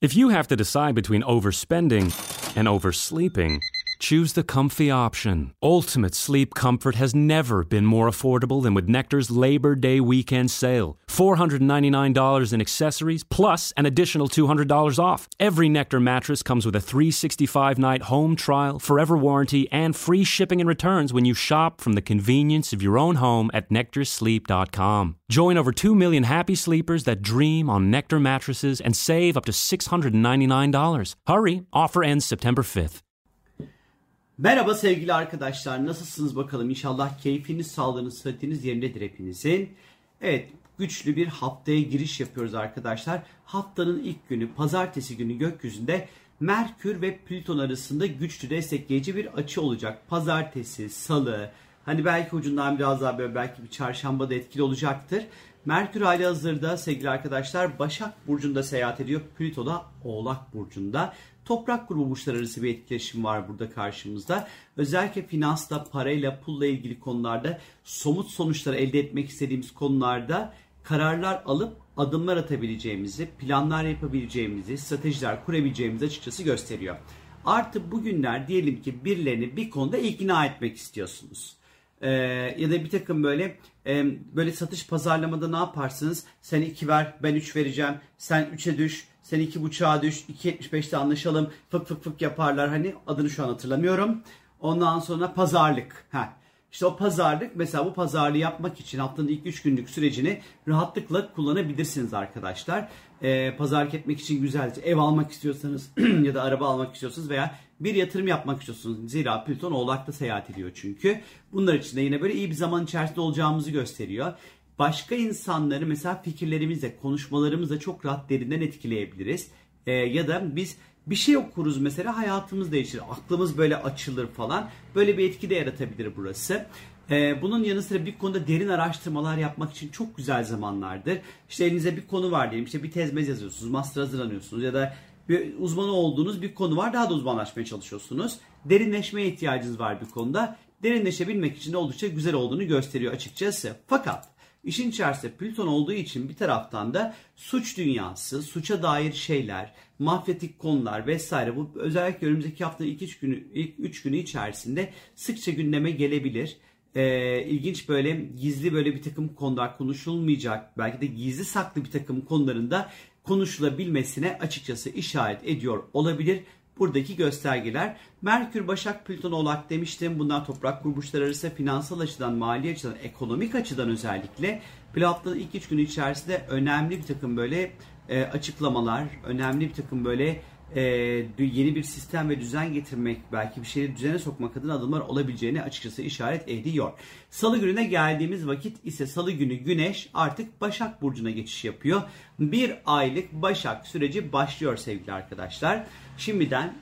If you have to decide between overspending and oversleeping, choose the comfy option. Ultimate sleep comfort has never been more affordable than with Nectar's Labor Day weekend sale. $499 in accessories plus an additional $200 off. Every Nectar mattress comes with a 365 night home trial, forever warranty, and free shipping and returns when you shop from the convenience of your own home at nectarsleep.com. Join over 2 million happy sleepers that dream on Nectar mattresses and save up to $699. Hurry, offer ends September 5th. Merhaba sevgili arkadaşlar. Nasılsınız bakalım? İnşallah keyfiniz, sağlığınız, sıhhatiniz yerindedir hepinizin. Evet, güçlü bir haftaya giriş yapıyoruz arkadaşlar. Haftanın ilk günü, pazartesi günü gökyüzünde Merkür ve Plüton arasında güçlü destekleyici bir açı olacak. Pazartesi, salı, hani belki ucundan biraz daha böyle belki bir çarşamba da etkili olacaktır. Merkür hali hazırda sevgili arkadaşlar Başak Burcu'nda seyahat ediyor. Plüto da Oğlak Burcu'nda. Toprak grubu burçlar arası bir etkileşim var burada karşımızda. Özellikle finansla, parayla, pulla ilgili konularda somut sonuçlar elde etmek istediğimiz konularda kararlar alıp adımlar atabileceğimizi, planlar yapabileceğimizi, stratejiler kurabileceğimizi açıkçası gösteriyor. Artı bugünler diyelim ki birilerini bir konuda ikna etmek istiyorsunuz. Ee, ya da bir takım böyle e, böyle satış pazarlamada ne yaparsınız? Sen 2 ver, ben 3 vereceğim. Sen 3'e düş, sen 2.5'a düş, 2.75'te anlaşalım. Fık fık fık yaparlar. Hani adını şu an hatırlamıyorum. Ondan sonra pazarlık. Ha. İşte o pazarlık mesela bu pazarlığı yapmak için haftanın ilk 3 günlük sürecini rahatlıkla kullanabilirsiniz arkadaşlar. Ee, pazarlık etmek için güzel ev almak istiyorsanız ya da araba almak istiyorsanız veya bir yatırım yapmak istiyorsunuz. Zira Plüton Oğlak'ta seyahat ediyor çünkü. Bunlar için de yine böyle iyi bir zaman içerisinde olacağımızı gösteriyor. Başka insanları mesela fikirlerimizle, konuşmalarımızla çok rahat derinden etkileyebiliriz. Ee, ya da biz bir şey okuruz mesela hayatımız değişir. Aklımız böyle açılır falan. Böyle bir etki de yaratabilir burası. Ee, bunun yanı sıra bir konuda derin araştırmalar yapmak için çok güzel zamanlardır. İşte elinize bir konu var diyelim. İşte bir tezmez yazıyorsunuz, master hazırlanıyorsunuz ya da bir uzmanı olduğunuz bir konu var. Daha da uzmanlaşmaya çalışıyorsunuz. Derinleşmeye ihtiyacınız var bir konuda. Derinleşebilmek için de oldukça güzel olduğunu gösteriyor açıkçası. Fakat işin içerisinde Plüton olduğu için bir taraftan da suç dünyası, suça dair şeyler, mafyatik konular vesaire bu özellikle önümüzdeki hafta ilk üç günü ilk üç günü içerisinde sıkça gündeme gelebilir. Ee, ilginç böyle gizli böyle bir takım konular konuşulmayacak belki de gizli saklı bir takım konularında konuşulabilmesine açıkçası işaret ediyor olabilir buradaki göstergeler. Merkür, Başak, Plüton, Oğlak demiştim. Bunlar toprak kuruluşlar arası finansal açıdan, mali açıdan, ekonomik açıdan özellikle haftanın ilk üç günü içerisinde önemli bir takım böyle e, açıklamalar, önemli bir takım böyle e, yeni bir sistem ve düzen getirmek, belki bir şeyi düzene sokmak adına adımlar olabileceğini açıkçası işaret ediyor. Salı gününe geldiğimiz vakit ise salı günü Güneş artık Başak Burcu'na geçiş yapıyor. Bir aylık Başak süreci başlıyor sevgili arkadaşlar. Şimdiden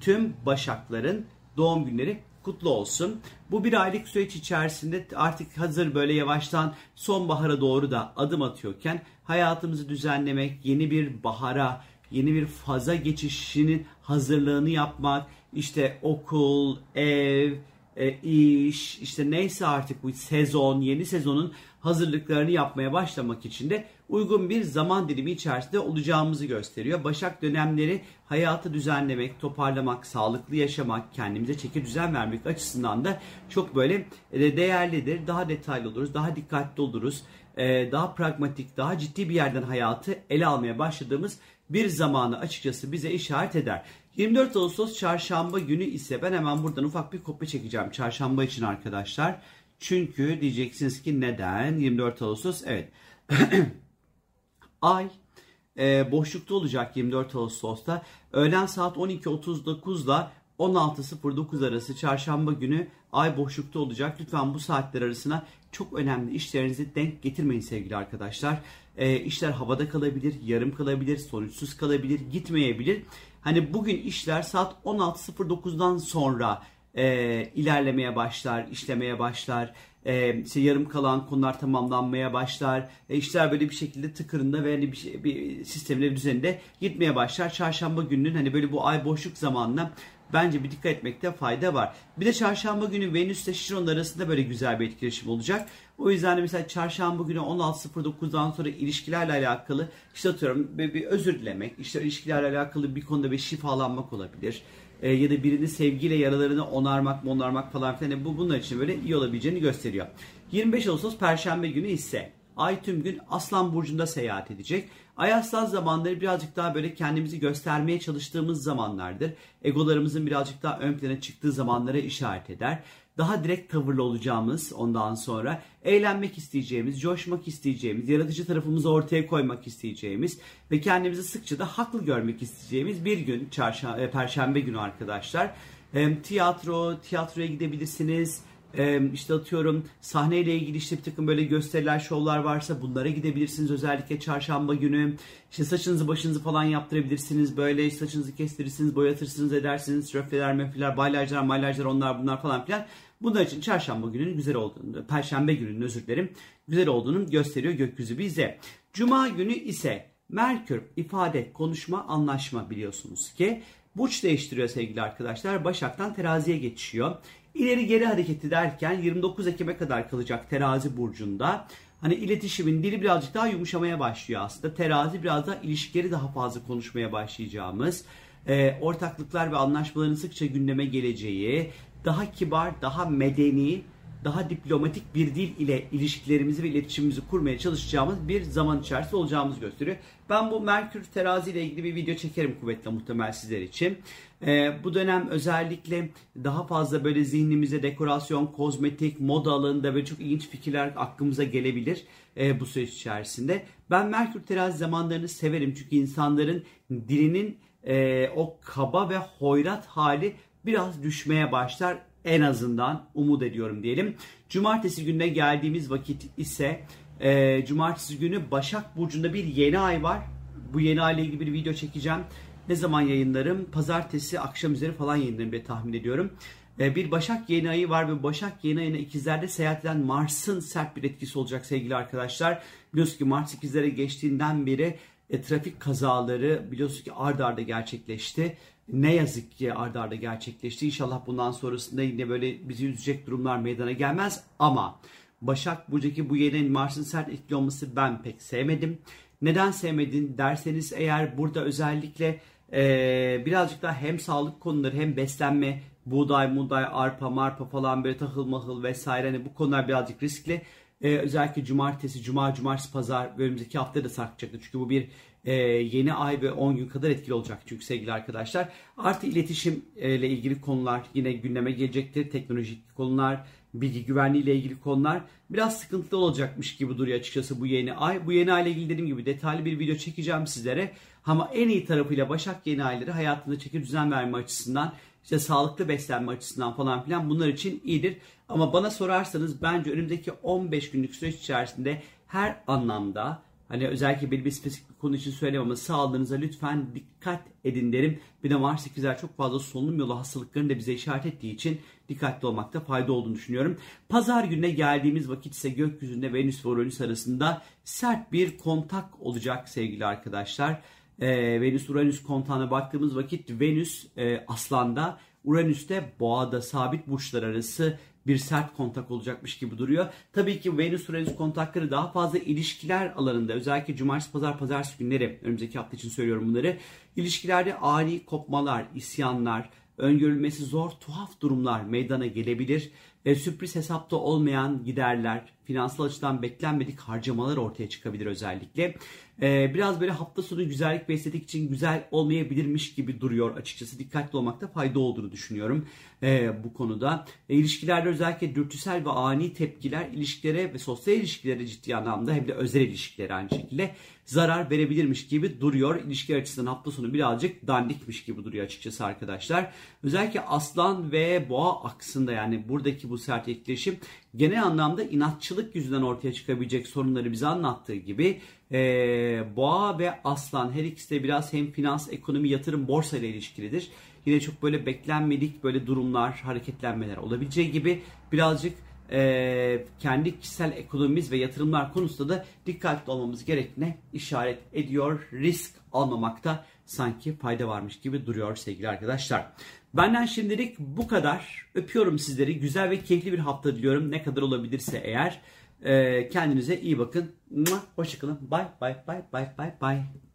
tüm Başakların doğum günleri kutlu olsun. Bu bir aylık süreç içerisinde artık hazır böyle yavaştan sonbahara doğru da adım atıyorken hayatımızı düzenlemek, yeni bir bahara, yeni bir faza geçişinin hazırlığını yapmak, işte okul, ev, e, iş, işte neyse artık bu sezon, yeni sezonun hazırlıklarını yapmaya başlamak için de uygun bir zaman dilimi içerisinde olacağımızı gösteriyor. Başak dönemleri hayatı düzenlemek, toparlamak, sağlıklı yaşamak, kendimize çeki düzen vermek açısından da çok böyle e, değerlidir. Daha detaylı oluruz, daha dikkatli oluruz, e, daha pragmatik, daha ciddi bir yerden hayatı ele almaya başladığımız bir zamanı açıkçası bize işaret eder. 24 Ağustos çarşamba günü ise ben hemen buradan ufak bir kopya çekeceğim çarşamba için arkadaşlar. Çünkü diyeceksiniz ki neden 24 Ağustos? Evet. Ay e, boşlukta olacak 24 Ağustos'ta. Öğlen saat 12.39 ile 16.09 arası çarşamba günü ay boşlukta olacak. Lütfen bu saatler arasına çok önemli işlerinizi denk getirmeyin sevgili arkadaşlar. E, işler havada kalabilir, yarım kalabilir, sonuçsuz kalabilir, gitmeyebilir. Hani bugün işler saat 16.09'dan sonra e, ilerlemeye başlar, işlemeye başlar. E, işte yarım kalan konular tamamlanmaya başlar. E, işler böyle bir şekilde tıkırında ve hani bir, şey, bir sistemle bir düzeninde gitmeye başlar. Çarşamba gününün hani böyle bu ay boşluk zamanına bence bir dikkat etmekte fayda var. Bir de çarşamba günü Venüs ile Şiron arasında böyle güzel bir etkileşim olacak. O yüzden de mesela çarşamba günü 16.09'dan sonra ilişkilerle alakalı işte atıyorum bir, bir özür dilemek, işte ilişkilerle alakalı bir konuda bir şifalanmak olabilir. Ee, ya da birini sevgiyle yaralarını onarmak, onarmak falan filan yani bu bunlar için böyle iyi olabileceğini gösteriyor. 25 Ağustos Perşembe günü ise Ay tüm gün Aslan Burcu'nda seyahat edecek. Ay Aslan zamanları birazcık daha böyle kendimizi göstermeye çalıştığımız zamanlardır. Egolarımızın birazcık daha ön plana çıktığı zamanlara işaret eder. Daha direkt tavırlı olacağımız ondan sonra eğlenmek isteyeceğimiz, coşmak isteyeceğimiz, yaratıcı tarafımızı ortaya koymak isteyeceğimiz ve kendimizi sıkça da haklı görmek isteyeceğimiz bir gün çarşamba, e, perşembe günü arkadaşlar. Tiyatro, tiyatroya gidebilirsiniz e, işte atıyorum sahneyle ilgili işte bir takım böyle gösteriler, şovlar varsa bunlara gidebilirsiniz özellikle çarşamba günü. İşte saçınızı başınızı falan yaptırabilirsiniz. Böyle saçınızı kestirirsiniz, boyatırsınız, edersiniz. Röfleler, mefler, baylajlar, maylajlar onlar bunlar falan filan. Bunlar için çarşamba gününün güzel olduğunu, perşembe gününün özür dilerim, güzel olduğunu gösteriyor gökyüzü bize. Cuma günü ise Merkür ifade, konuşma, anlaşma biliyorsunuz ki burç değiştiriyor sevgili arkadaşlar. Başak'tan teraziye geçiyor. İleri geri hareketi derken 29 Ekim'e kadar kalacak terazi burcunda. Hani iletişimin dili birazcık daha yumuşamaya başlıyor aslında. Terazi biraz daha ilişkileri daha fazla konuşmaya başlayacağımız, e, ortaklıklar ve anlaşmaların sıkça gündeme geleceği, daha kibar, daha medeni, daha diplomatik bir dil ile ilişkilerimizi ve iletişimimizi kurmaya çalışacağımız bir zaman içerisinde olacağımız gösteriyor. Ben bu Merkür terazi ile ilgili bir video çekerim kuvvetle muhtemel sizler için. Ee, bu dönem özellikle daha fazla böyle zihnimize dekorasyon, kozmetik, moda alanında böyle çok ilginç fikirler aklımıza gelebilir e, bu süreç içerisinde. Ben Merkür terazi zamanlarını severim çünkü insanların dilinin e, o kaba ve hoyrat hali biraz düşmeye başlar en azından umut ediyorum diyelim. Cumartesi gününe geldiğimiz vakit ise e, cumartesi günü Başak Burcu'nda bir yeni ay var. Bu yeni ay ile ilgili bir video çekeceğim. Ne zaman yayınlarım? Pazartesi akşam üzeri falan yayınlarım diye tahmin ediyorum. E, bir Başak yeni ayı var ve Başak yeni ayına ikizlerde seyahat eden Mars'ın sert bir etkisi olacak sevgili arkadaşlar. Biliyorsunuz ki Mars ikizlere geçtiğinden beri e, trafik kazaları biliyorsunuz ki ard arda gerçekleşti ne yazık ki ardarda arda gerçekleşti. İnşallah bundan sonrasında yine böyle bizi üzecek durumlar meydana gelmez. Ama Başak Burcu'daki bu yeni Mars'ın sert etkili olması ben pek sevmedim. Neden sevmedin derseniz eğer burada özellikle e, birazcık daha hem sağlık konuları hem beslenme, buğday, muğday, arpa, marpa falan böyle tahıl mahıl vesaire hani bu konular birazcık riskli. E, özellikle cumartesi, cuma, cumartesi, pazar ve önümüzdeki hafta da sarkacaktır. Çünkü bu bir e, yeni ay ve 10 gün kadar etkili olacak çünkü sevgili arkadaşlar. Artı iletişim e, ilgili konular yine gündeme gelecektir. Teknolojik konular, bilgi güvenliği ile ilgili konular biraz sıkıntılı olacakmış gibi duruyor açıkçası bu yeni ay. Bu yeni ay ile ilgili dediğim gibi detaylı bir video çekeceğim sizlere. Ama en iyi tarafıyla Başak yeni ayları hayatında çeki düzen verme açısından işte sağlıklı beslenme açısından falan filan bunlar için iyidir. Ama bana sorarsanız bence önümüzdeki 15 günlük süreç içerisinde her anlamda Hani özellikle belli bir spesifik bir konu için söylemem ama sağlığınıza lütfen dikkat edin derim. Bir de Mars 8'ler çok fazla solunum yolu hastalıklarını da bize işaret ettiği için dikkatli olmakta fayda olduğunu düşünüyorum. Pazar gününe geldiğimiz vakit ise gökyüzünde Venüs ve Uranüs arasında sert bir kontak olacak sevgili arkadaşlar. Ee, Venüs-Uranüs kontağına baktığımız vakit Venüs e, Aslan'da, Uranüs'te Boğa'da sabit burçlar arası bir sert kontak olacakmış gibi duruyor. Tabii ki Venüs Uranüs kontakları daha fazla ilişkiler alanında özellikle cumartesi pazar pazartesi günleri önümüzdeki hafta için söylüyorum bunları. İlişkilerde ani kopmalar, isyanlar, öngörülmesi zor tuhaf durumlar meydana gelebilir. E, sürpriz hesapta olmayan giderler, finansal açıdan beklenmedik harcamalar ortaya çıkabilir özellikle. E, biraz böyle hafta sonu güzellik ve estetik için güzel olmayabilirmiş gibi duruyor açıkçası. Dikkatli olmakta fayda olduğunu düşünüyorum e, bu konuda. E, ilişkilerde özellikle dürtüsel ve ani tepkiler ilişkilere ve sosyal ilişkilere ciddi anlamda hem de özel ilişkilere aynı şekilde zarar verebilirmiş gibi duruyor. İlişkiler açısından hafta sonu birazcık dandikmiş gibi duruyor açıkçası arkadaşlar. Özellikle aslan ve boğa aksında yani buradaki bu sert etkileşim genel anlamda inatçılık yüzünden ortaya çıkabilecek sorunları bize anlattığı gibi e, boğa ve aslan her ikisi de biraz hem finans, ekonomi, yatırım, borsa ile ilişkilidir. Yine çok böyle beklenmedik böyle durumlar, hareketlenmeler olabileceği gibi birazcık e, kendi kişisel ekonomimiz ve yatırımlar konusunda da dikkatli olmamız gerektiğine işaret ediyor. Risk almamakta sanki fayda varmış gibi duruyor sevgili arkadaşlar. Benden şimdilik bu kadar. Öpüyorum sizleri. Güzel ve keyifli bir hafta diliyorum. Ne kadar olabilirse eğer. Ee, kendinize iyi bakın. Hoşçakalın. Bye bye bye bye bye bye.